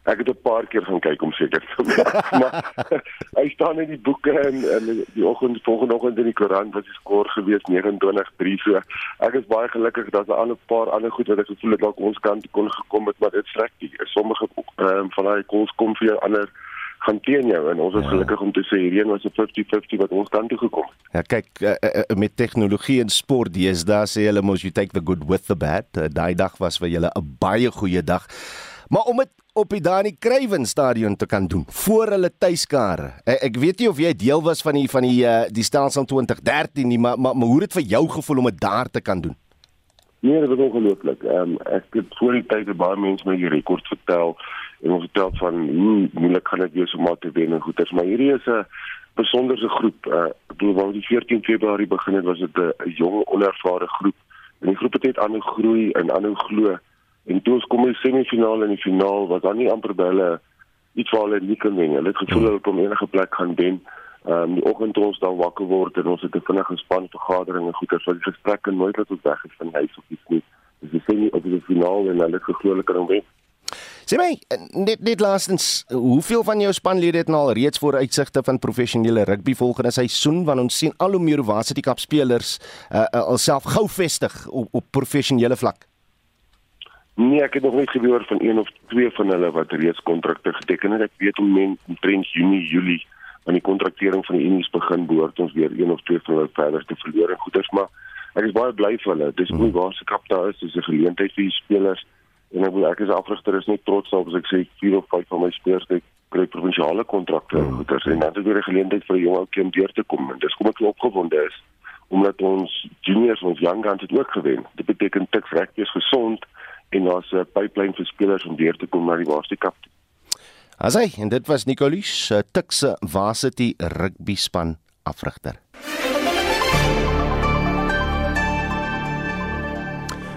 [SPEAKER 11] Ek het 'n paar keer gaan kyk om seker te maak, [LAUGHS] maar [LAUGHS] hy staan in die boeke en, en die oggend volgende oggend in die koerant was die skoor gewees 29-3 so. Ek is baie gelukkig dat daar al 'n paar ander goed wat ek gevoel het dalk ons kant kon gekom het, maar dit strek nie. Sommige um, van daai goals kom vir ander gaan teen jou en ons is ja. gelukkig om te sê hierdie was 'n 50-50 wat ons kant toe gekom het.
[SPEAKER 2] Ja kyk uh, uh, met tegnologie en sport daar sê hulle mos you take the good with the bad. Uh, daai dag was vir julle 'n baie goeie dag. Maar om dit op die Dani Kruiven stadion te kan doen voor hulle tuiskare. Ek, ek weet nie of jy deel was van die van die uh, die stelsel 2013 nie, maar maar, maar hoe het vir jou gevoel om dit daar te kan doen?
[SPEAKER 11] Nee, dit was ongelooflik. Ehm um, ek het voor die tyd baie mense my die rekord vertel en ons vertel van hoe moeilik gaan dit wees om maar te wen en goeters, maar hierdie is 'n besonderse groep. Uh, ek bedoel waar die 14 Februarie begin het, was dit 'n jong onervare groep. En die groep het net aanhou groei en aanhou glo En toe ons kom in die semifinaal en die finaal was dan nie amper by hulle iets waar hulle nie kan wen. Hulle het gevoel hulle kon enige plek gaan wen. Ehm um, die oggend ons dan wakker word en ons het 'n vinnige span vergadering en goeie vir die gesprekke nooit dat ons weg is van huis of iets nie. Dis die semi op die finaal en hulle het geglo hulle kan wen.
[SPEAKER 2] Sê my net net laastens, hoeveel van jou spanlede het nou al reeds vooruitsigte van professionele rugby volgende seisoen want ons sien al hoe meer Varsity Cup spelers uh, uh, alself gou vestig op, op professionele vlak.
[SPEAKER 11] Nee, ek het nog nie gehoor van een of twee van hulle wat reeds kontrakte geteken het. Ek weet om men omtrent Junie, Julie aan die kontraktering van die Unies begin behoort ons weer een of twee van hulle verder te verloor en goeders, maar ek is baie bly vir hulle. Dis mooi waar se kaptein is, dis 'n geleentheid vir die spelers en ek wil ek as afrigter is net trots op as ek sê vier of vyf van my spelers het kry provinsiale kontrakte en goeders en dan het weer 'n geleentheid vir 'n jong ouetjie om deur te kom en dis kom ek opgewonde is omdat ons juniors ons young guns het ook gewen. Dit beteken tik rugby is gesond en daar's 'n pipeline vir spelers om weer te kom na die Varsity Cup.
[SPEAKER 2] Asai, en dit was Nicolies uh, Tikse Varsity rugby span afrigter.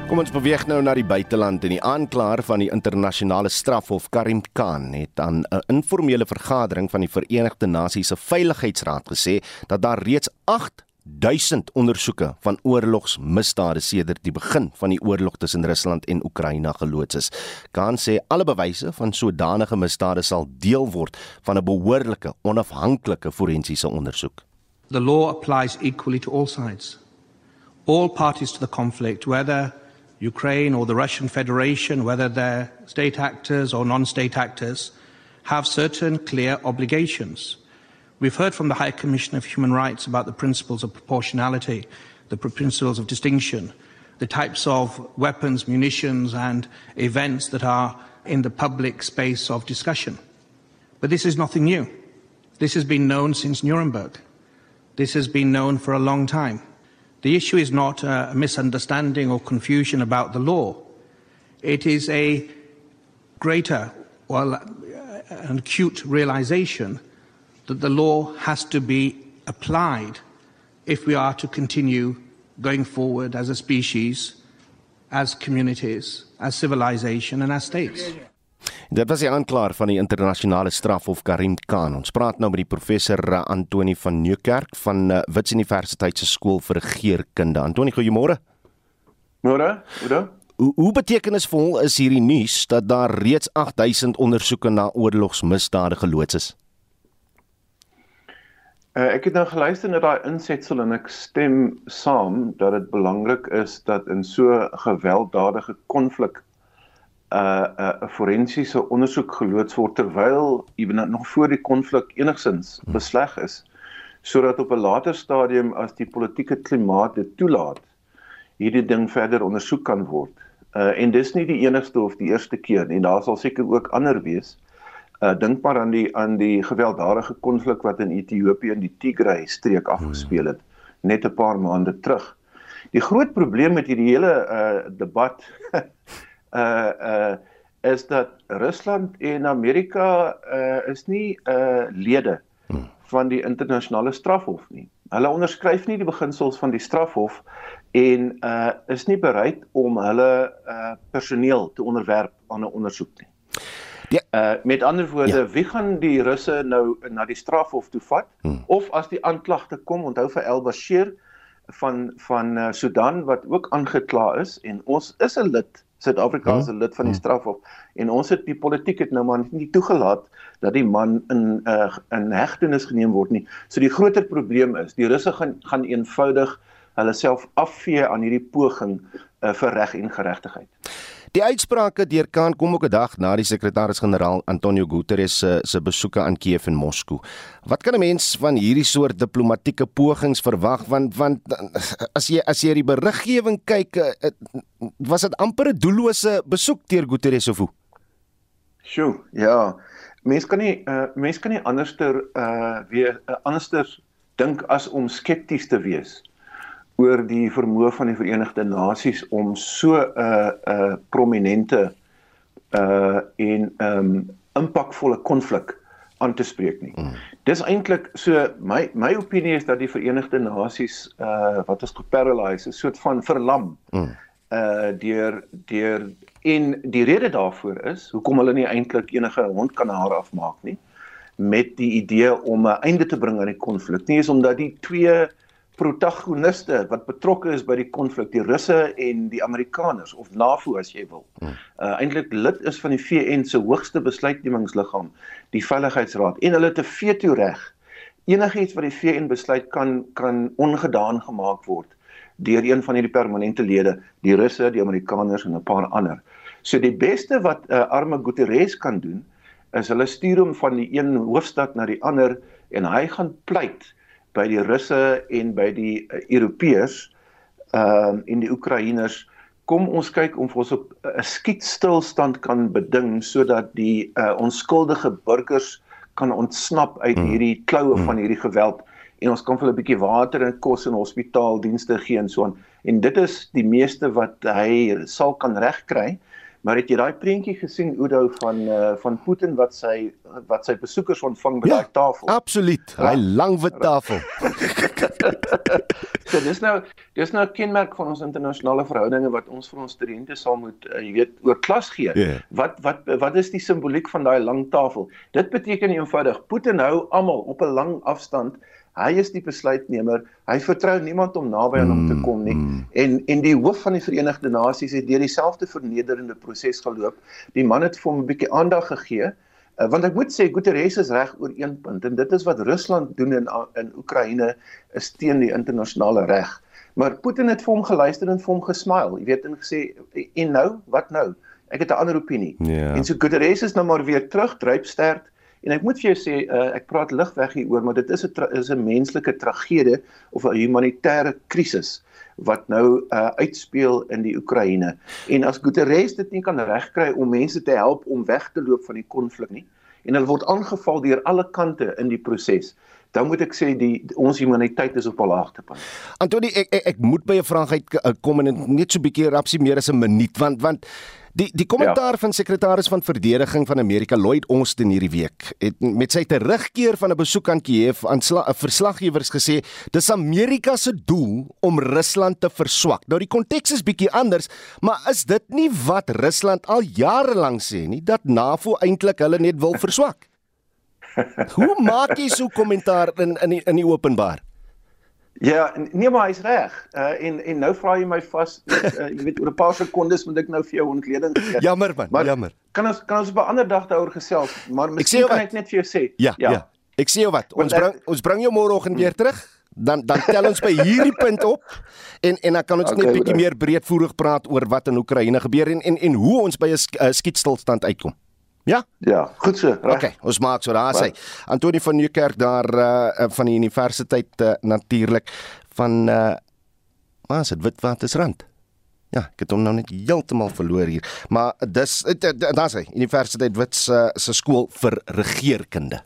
[SPEAKER 2] Kom ons beweeg nou na die buiteland en die aanklaer van die internasionale strafhof Karim Khan het aan 'n informele vergadering van die Verenigde Nasies se Veiligheidsraad gesê dat daar reeds 8 1000 ondersoeke van oorlogsmisdade sedert die begin van die oorlog tussen Rusland en Oekraïne geloods is. Kan sê alle bewyse van sodanige misdade sal deel word van 'n behoorlike onafhanklike forensiese ondersoek.
[SPEAKER 12] The law applies equally to all sides. All parties to the conflict, whether Ukraine or the Russian Federation, whether they're state actors or non-state actors, have certain clear obligations. We've heard from the High Commission of Human Rights about the principles of proportionality, the principles of distinction, the types of weapons, munitions, and events that are in the public space of discussion. But this is nothing new. This has been known since Nuremberg. This has been known for a long time. The issue is not a misunderstanding or confusion about the law. It is a greater, well, uh, an acute realization that the law has to be applied if we are to continue going forward as a species, as communities, as civilization and as states.
[SPEAKER 2] Dit was die aanklaer van die internasionale strafhof Karim Khan. Ons praat nou met die professor uh, Antoni van Nieuwkerk van uh, Wits Universiteit se skool vir regeringskunde. Antoni, goeiemôre.
[SPEAKER 13] Môre, hoe?
[SPEAKER 2] Hoe, hoe betekenisvol is hierdie nuus dat daar reeds 8000 ondersoeke na oorlogsmisdade geloods is?
[SPEAKER 13] Uh, ek het nou geluister na daai insetsel en ek stem saam dat dit belangrik is dat in so gewelddadige konflik uh 'n uh, forensiese ondersoek geloods word terwyl ewen nog voor die konflik enigsins hmm. besleg is sodat op 'n later stadium as die politieke klimaat dit toelaat hierdie ding verder ondersoek kan word. Uh en dis nie die enigste of die eerste keer nie. Daar sal seker ook ander wees. Uh dink maar aan die aan die gewelddadige konflik wat in Ethiopië in die Tigray streek afgespeel het net 'n paar maande terug. Die groot probleem met hierdie hele uh debat uh [LAUGHS] uh is dat Rusland en Amerika uh is nie uh lede hmm. van die internasionale strafhof nie. Hulle onderskryf nie die beginsels van die strafhof en uh is nie bereid om hulle uh personeel te onderwerp aan 'n ondersoek nie. Ja. Uh met ander woorde, ja. wie gaan die Russe nou na die strafhof toe vat? Hmm. Of as die aanklagte kom, onthou vir El Bashir van van uh, Sudan wat ook aangekla is en ons is 'n lid Suid-Afrika 'n hmm. lid van die hmm. strafhof en ons het die politiek het nou maar nie toegelaat dat die man in uh, in hegtenis geneem word nie. So die groter probleem is, die russe gaan gaan eenvoudig hulle self afvee aan hierdie poging uh, vir reg en geregtigheid.
[SPEAKER 2] Die uitsprake deur Khan kom ook 'n dag na die sekretaris-generaal Antonio Guterres se se besoeke aan Kiev en Moskou. Wat kan 'n mens van hierdie soort diplomatieke pogings verwag want want as jy as jy die beriggewing kyk eh, was dit amper 'n doellose besoek deur Guterres of hoe?
[SPEAKER 13] Sjoe, ja. Mens kan nie uh, mens kan nie anderster uh weer uh, anderster dink as om skepties te wees oor die vermoë van die Verenigde Nasies om so 'n uh, 'n uh, prominente uh en um impakvolle konflik aan te spreek nie. Mm. Dis eintlik so my my opinie is dat die Verenigde Nasies uh wat is geparalyse, 'n soort van verlam. Mm. Uh deur deur en die rede daarvoor is hoekom hulle nie eintlik enige hondkanaal afmaak nie met die idee om 'n einde te bring aan die konflik nie is omdat die twee protagoniste wat betrokke is by die konflik, die Russe en die Amerikaners of NAVO as jy wil. Hmm. Uh eintlik lid is van die VN se hoogste besluitnemingsliggaam, die Veiligheidsraad en hulle het 'n veto reg. Enigiets wat die VN besluit kan kan ongedaan gemaak word deur een van hierdie permanente lede, die Russe, die Amerikaners en 'n paar ander. So die beste wat uh, arme Guterres kan doen is hulle stuur hom van die een hoofstad na die ander en hy gaan pleit by die Russe en by die uh, Europeërs ehm uh, en die Oekraïners kom ons kyk of ons op 'n uh, skietstilstand kan beding sodat die uh, onskuldige burgers kan ontsnap uit hmm. hierdie kloue hmm. van hierdie geweld en ons kan vir hulle 'n bietjie water en kos en hospitaaldienste gee en so aan en dit is die meeste wat hy sal kan regkry Maar het jy daai prentjie gesien Udo van uh, van Putin wat sy wat sy besoekers ontvang by ja, daai tafel?
[SPEAKER 2] Absoluut. Hy ja. lang wit tafel. [LAUGHS]
[SPEAKER 13] so dis nou dis nou 'n kenmerk van ons internasionale verhoudinge wat ons vir ons studente sal moet uh, jy weet oor klas gee. Yeah. Wat wat wat is die simboliek van daai lang tafel? Dit beteken eenvoudig Putin hou almal op 'n lang afstand Hy is die besluitnemer. Hy vertrou niemand om naby aan hom te kom nie. Mm. En en die hoof van die Verenigde Nasies het deur dieselfde vernederende proses geloop. Die man het vir hom 'n bietjie aandag gegee. Uh, want ek moet sê Guterres is reg oor een punt en dit is wat Rusland doen in in Oekraïne is teen die internasionale reg. Maar Putin het vir hom geluister en vir hom gesmyl. Jy weet en gesê en nou, wat nou? Ek het 'n ander opinie. Yeah. Ja. En so Guterres is nou maar weer terug, drypsterk En ek moet vir jou sê, uh, ek praat ligweg hieroor, maar dit is 'n is 'n menslike tragedie of 'n humanitêre krisis wat nou uh, uitspeel in die Oekraïne. En as Guterres dit nie kan regkry om mense te help om weg te loop van die konflik nie en hulle word aangeval deur alle kante in die proses. Dan moet ek sê die ons humaniteit is op 'n laagtepunt.
[SPEAKER 2] Antoni ek, ek ek moet by 'n vraag uit uh, kom en net so 'n bietjie rapsie meer as 'n minuut want want Die die kommentaar ja. van sekretaris van verdediging van Amerika Lloyd Austin hierdie week het met sy terugkeer van 'n besoek aan Kiev aan 'n verslaggewers gesê dis Amerika se doel om Rusland te verswak. Nou die konteks is bietjie anders, maar is dit nie wat Rusland al jare lank sê nie dat NAVO eintlik hulle net wil verswak? Hoe maak jy so kommentaar in in die, in die openbaar?
[SPEAKER 13] Ja, nee maar hy's reg. Uh en en nou vra jy my vas, uh, jy weet oor 'n paar sekondes moet ek nou vir jou ontleding gee.
[SPEAKER 2] Jammer man, maar jammer.
[SPEAKER 13] Kan ons kan ons op 'n ander dag daaroor gesels, maar miskien kan ek net vir jou sê.
[SPEAKER 2] Ja, ja. ja. Ek sê jou wat. Ons bring ons bring jou môreoggend weer terug Dan dan tel ons by hierdie punt op en en dan kan ons okay, net 'n bietjie meer breedvoerig praat oor wat in Oekraïne gebeur en en en hoe ons by 'n uh, skietstilstand uitkom. Ja?
[SPEAKER 13] Ja, goed so.
[SPEAKER 2] Reg. Okay, ons maak so daar sê. Antonie van Nieuwkerk daar uh, van die universiteit uh, natuurlik van uh wat is dit Witwatersrand? Ja, ek het hom nou net heeltemal verloor hier. Maar dis daar's hy, Universiteit Wits uh, se skool vir regeringskunde.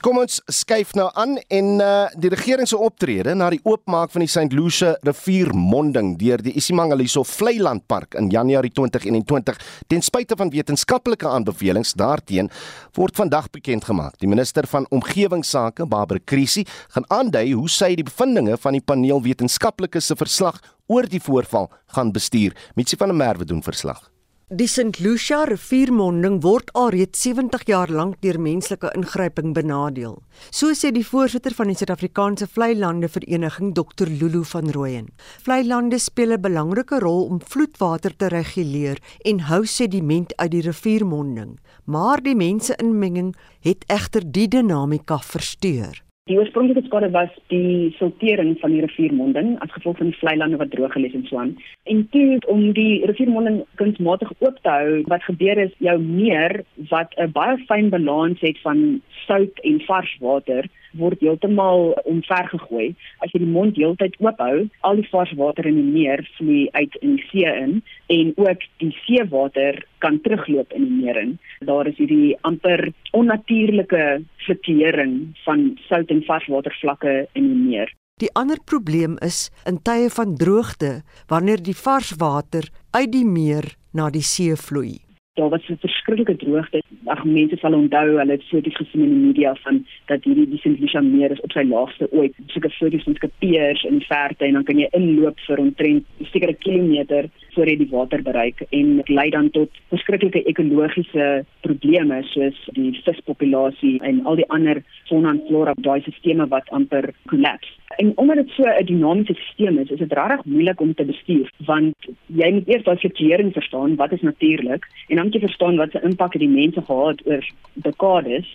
[SPEAKER 2] Kom ons skuif nou aan en uh, die regering se optrede na die oopmaak van die St. Lucia riviermonding deur die Isimangaliso Vlei Landpark in Januarie 2021 ten spyte van wetenskaplike aanbevelings daarteen word vandag bekend gemaak. Die minister van omgewingsake, Barbara Krisi, gaan aandui hoe sy die bevindinge van die paneel wetenskaplikes se verslag oor die voorval gaan bestuur. Mitsi van der Merwe doen verslag.
[SPEAKER 14] Die St. Lucia riviermonding word alreeds 70 jaar lank deur menslike ingryping benadeel. So sê die voorsitter van die Suid-Afrikaanse Vlei Lande Vereniging, Dr Lulu van Rooyen. Vlei lande speel 'n belangrike rol om vloedwater te reguleer en hou sediment uit die riviermonding, maar die mense-inmenging het egter die dinamika versteur.
[SPEAKER 15] Die oorspronklike skade was die siltering van die riviermonding as gevolg van die vlei lande wat droog gelees en so aan. En toe om die riviermonding kunsmatig oop te hou, wat gebeur is jou meer wat 'n baie fyn balans het van sout en vars water word heeltemal omvergegooi. As jy die mond heeltyd oop hou, al die vars water in die meer vloei uit in die see in en ook die seewater kan terugloop in die meer in. Daar is hierdie amper onnatuurlike filtrering van sout en varswatervlakke in die meer.
[SPEAKER 14] Die ander probleem is in tye van droogte wanneer die vars water uit die meer na die see vloei
[SPEAKER 15] daar was 'n verskriklike droogte. Ag mense sal onthou, hulle het foto's gesien in die media van dat hierdie die St. Lucia meer is op sy laagste ooit. Sulke foto's van skapeers in die verte en dan kan jy inloop vir omtrent sekere kilometer voor jy die water bereik en dit lei dan tot verskriklike ekologiese probleme soos die vispopulasie en al die ander fauna en flora daai stelsels wat amper kollaps. En omdat dit so 'n dinamiese stelsel is, is dit regtig moeilik om te bestuur want jy moet eers daai fluktuering verstaan, wat is natuurlik en dan moet jy verstaan wat se impak het die mense gehad oor dekades,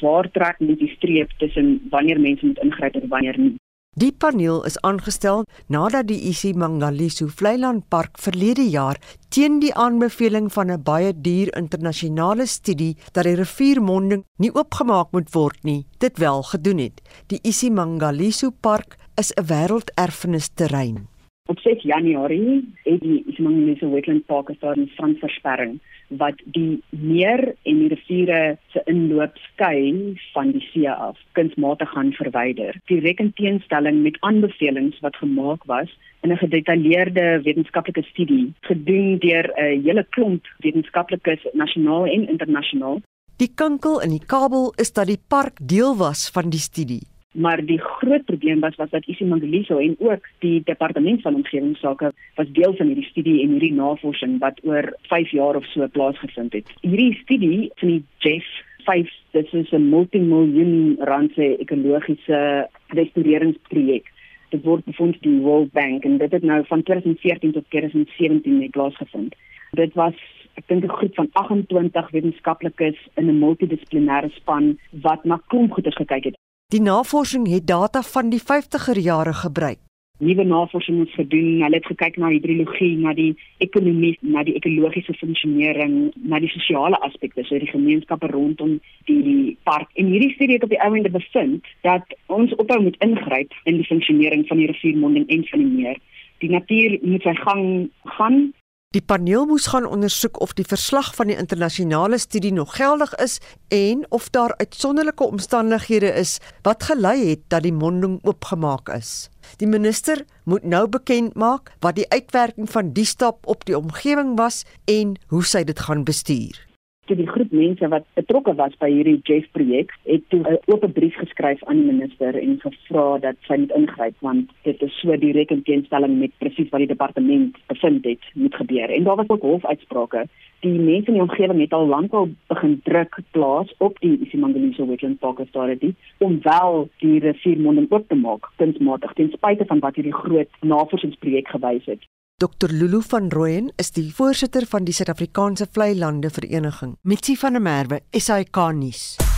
[SPEAKER 15] waar trek net die streep tussen wanneer mense moet ingryp en wanneer nie.
[SPEAKER 14] Die paneel is aangestel nadat die Isimangaliso Vlei Park verlede jaar teen die aanbeveling van 'n baie duur internasionale studie dat die riviermonding nie oopgemaak moet word nie, dit wel gedoen het. Die Isimangaliso Park is 'n wêrelderfenisterrein.
[SPEAKER 15] Op 6 Januarie het die Isimangaliso Wetland Park gestaan in strandversperring wat die meer en die riviere se inloop skei van die see af kunsmatig gaan verwyder. Direk in teenstelling met aanbevelings wat gemaak was in 'n gedetailleerde wetenskaplike studie gedoen deur 'n hele klomp wetenskaplikes nasionaal en internasionaal.
[SPEAKER 14] Die kankel in die kabel is dat die park deel was van die studie
[SPEAKER 15] maar die groot probleem was was dat Isimangaliso en ook die departement van omgewingsake was deel van hierdie studie en hierdie navorsing wat oor 5 jaar of so plaasgevind het. Hierdie studie van die Jeff 5 dit is 'n multimiljoen rand se ekologiese restaureringsprojek. Dit word befonds deur die World Bank en dit het nou van 2014 tot 2017 net plaasgevind. Dit was ek dink 'n groep van 28 wetenskaplikes in 'n multidissiplinêre span wat na klomp goeie gekyk het.
[SPEAKER 14] Die navorsing het data van die 50er jare gebruik.
[SPEAKER 15] Nuwe navorsing is gedoen. Hulle het gekyk na hidrologie, na die ekonomie, na die ekologiese funksionering, na die sosiale aspekte, so die gemeenskappe rondom die park. En hierdie studie het op die einde bevind dat ons ophou moet ingryp in die funksionering van die riviermonding en van die meer. Die natuur moet sy gang gaan
[SPEAKER 14] Die paneel moes gaan ondersoek of die verslag van die internasionale studie nog geldig is en of daar uitsonderlike omstandighede is wat gelei het dat die monding oopgemaak is. Die minister moet nou bekend maak wat die uitwerking van die stap op die omgewing was en hoe sy dit gaan bestuur
[SPEAKER 15] toe die groep mense wat betrokke was by hierdie Jeff projek het toe 'n oop brief geskryf aan die minister en gevra dat sy moet ingryp want dit is so direk in teenstelling met presies wat die departement bevind het moet gebeur. En daar was ook hofuitsprake. Die mense in die omgewing het al lankal begin druk plaas op die Isimangaliso Wetland Park Authority om wel die riviermonding oop te maak kunsmatig ten spyte van wat hierdie groot navorsingsprojek gewys het
[SPEAKER 14] Dr Lulu van Rooyen is die voorsitter van die Suid-Afrikaanse Vlei Lande Vereniging. Mitsi van der Merwe, SAK nuus.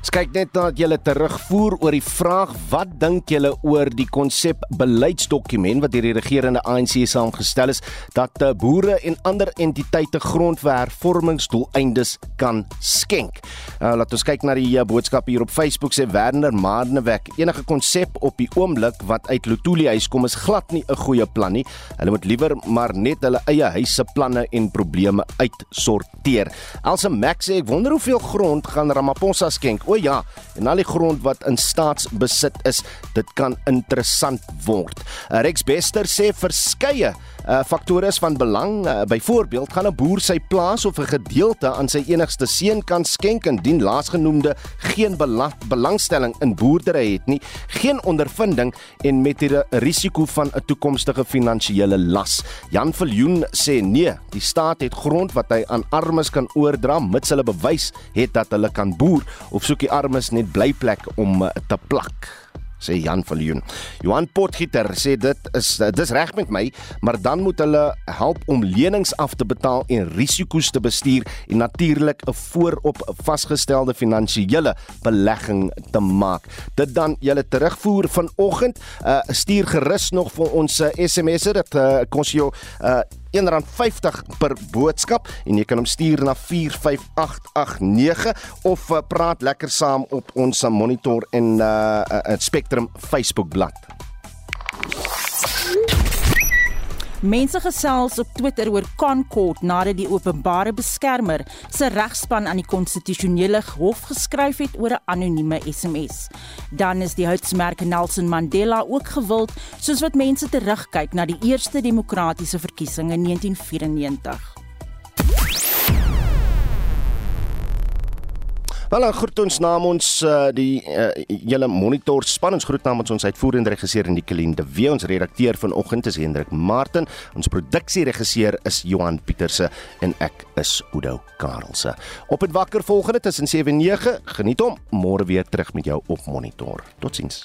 [SPEAKER 2] Ons kyk net na julle terugvoer oor die vraag wat dink julle oor die konsep beleidsdokument wat deur die regerende ANC saamgestel is dat eh, boere en ander entiteite grond vir hervormingsdoeleindes kan skenk. Uh, laat ons kyk na die uh, boodskap hier op Facebook sê Werner Marnewek enige konsep op die oomblik wat uit Lotuli huis kom is glad nie 'n goeie plan nie. Hulle moet liewer maar net hulle eie huise planne en probleme uitsorteer. Elsa Max sê ek wonder hoeveel grond gaan Ramaphosa skenk. O ja, en al die grond wat in staatsbesit is, dit kan interessant word. Rex Bester sê verskeie uh, faktore is van belang. Uh, Byvoorbeeld, gaan 'n boer sy plaas of 'n gedeelte aan sy enigste seun kan skenk indien laasgenoemde geen bela belangstelling in boerdery het nie, geen ondervinding en met die risiko van 'n toekomstige finansiële las. Jan Viljoen sê nee, die staat het grond wat hy aan armes kan oordra mits hulle bewys het dat hulle kan boer of soek die armes net blyplek om uh, te plak sê Jan van Leon. Johan Potgieter sê dit is dis reg met my, maar dan moet hulle help om lenings af te betaal en risiko's te bestuur en natuurlik 'n voorop vasgestelde finansiële belegging te maak. Dit dan julle terugvoer vanoggend, uh, stuur gerus nog vir ons SMS'e dit uh, kos jou uh, R1.50 per boodskap en jy kan hom stuur na 45889 of uh, praat lekker saam op ons monitor en uh, uh, Spectrum Facebook bladsy.
[SPEAKER 6] Mense gesels op Twitter oor Concord nadat die openbare beskermer se regspan aan die konstitusionele hof geskryf het oor 'n anonieme SMS. Dan is die houtsmerk Nelson Mandela ook gewild, soos wat mense terugkyk na die eerste demokratiese verkiesing in 1994.
[SPEAKER 2] Wel, groet ons naam ons uh, die uh, julle monitor span ons groet namens ons uitvoerende regisseur in die kalender. Wie ons redakteur vanoggend is Hendrik Martin, ons produksieregisseur is Johan Pieterse en ek is Udo Karelse. Op het wakker volgende tussen 7 en 9. Geniet hom môre weer terug met jou op monitor. Totsiens.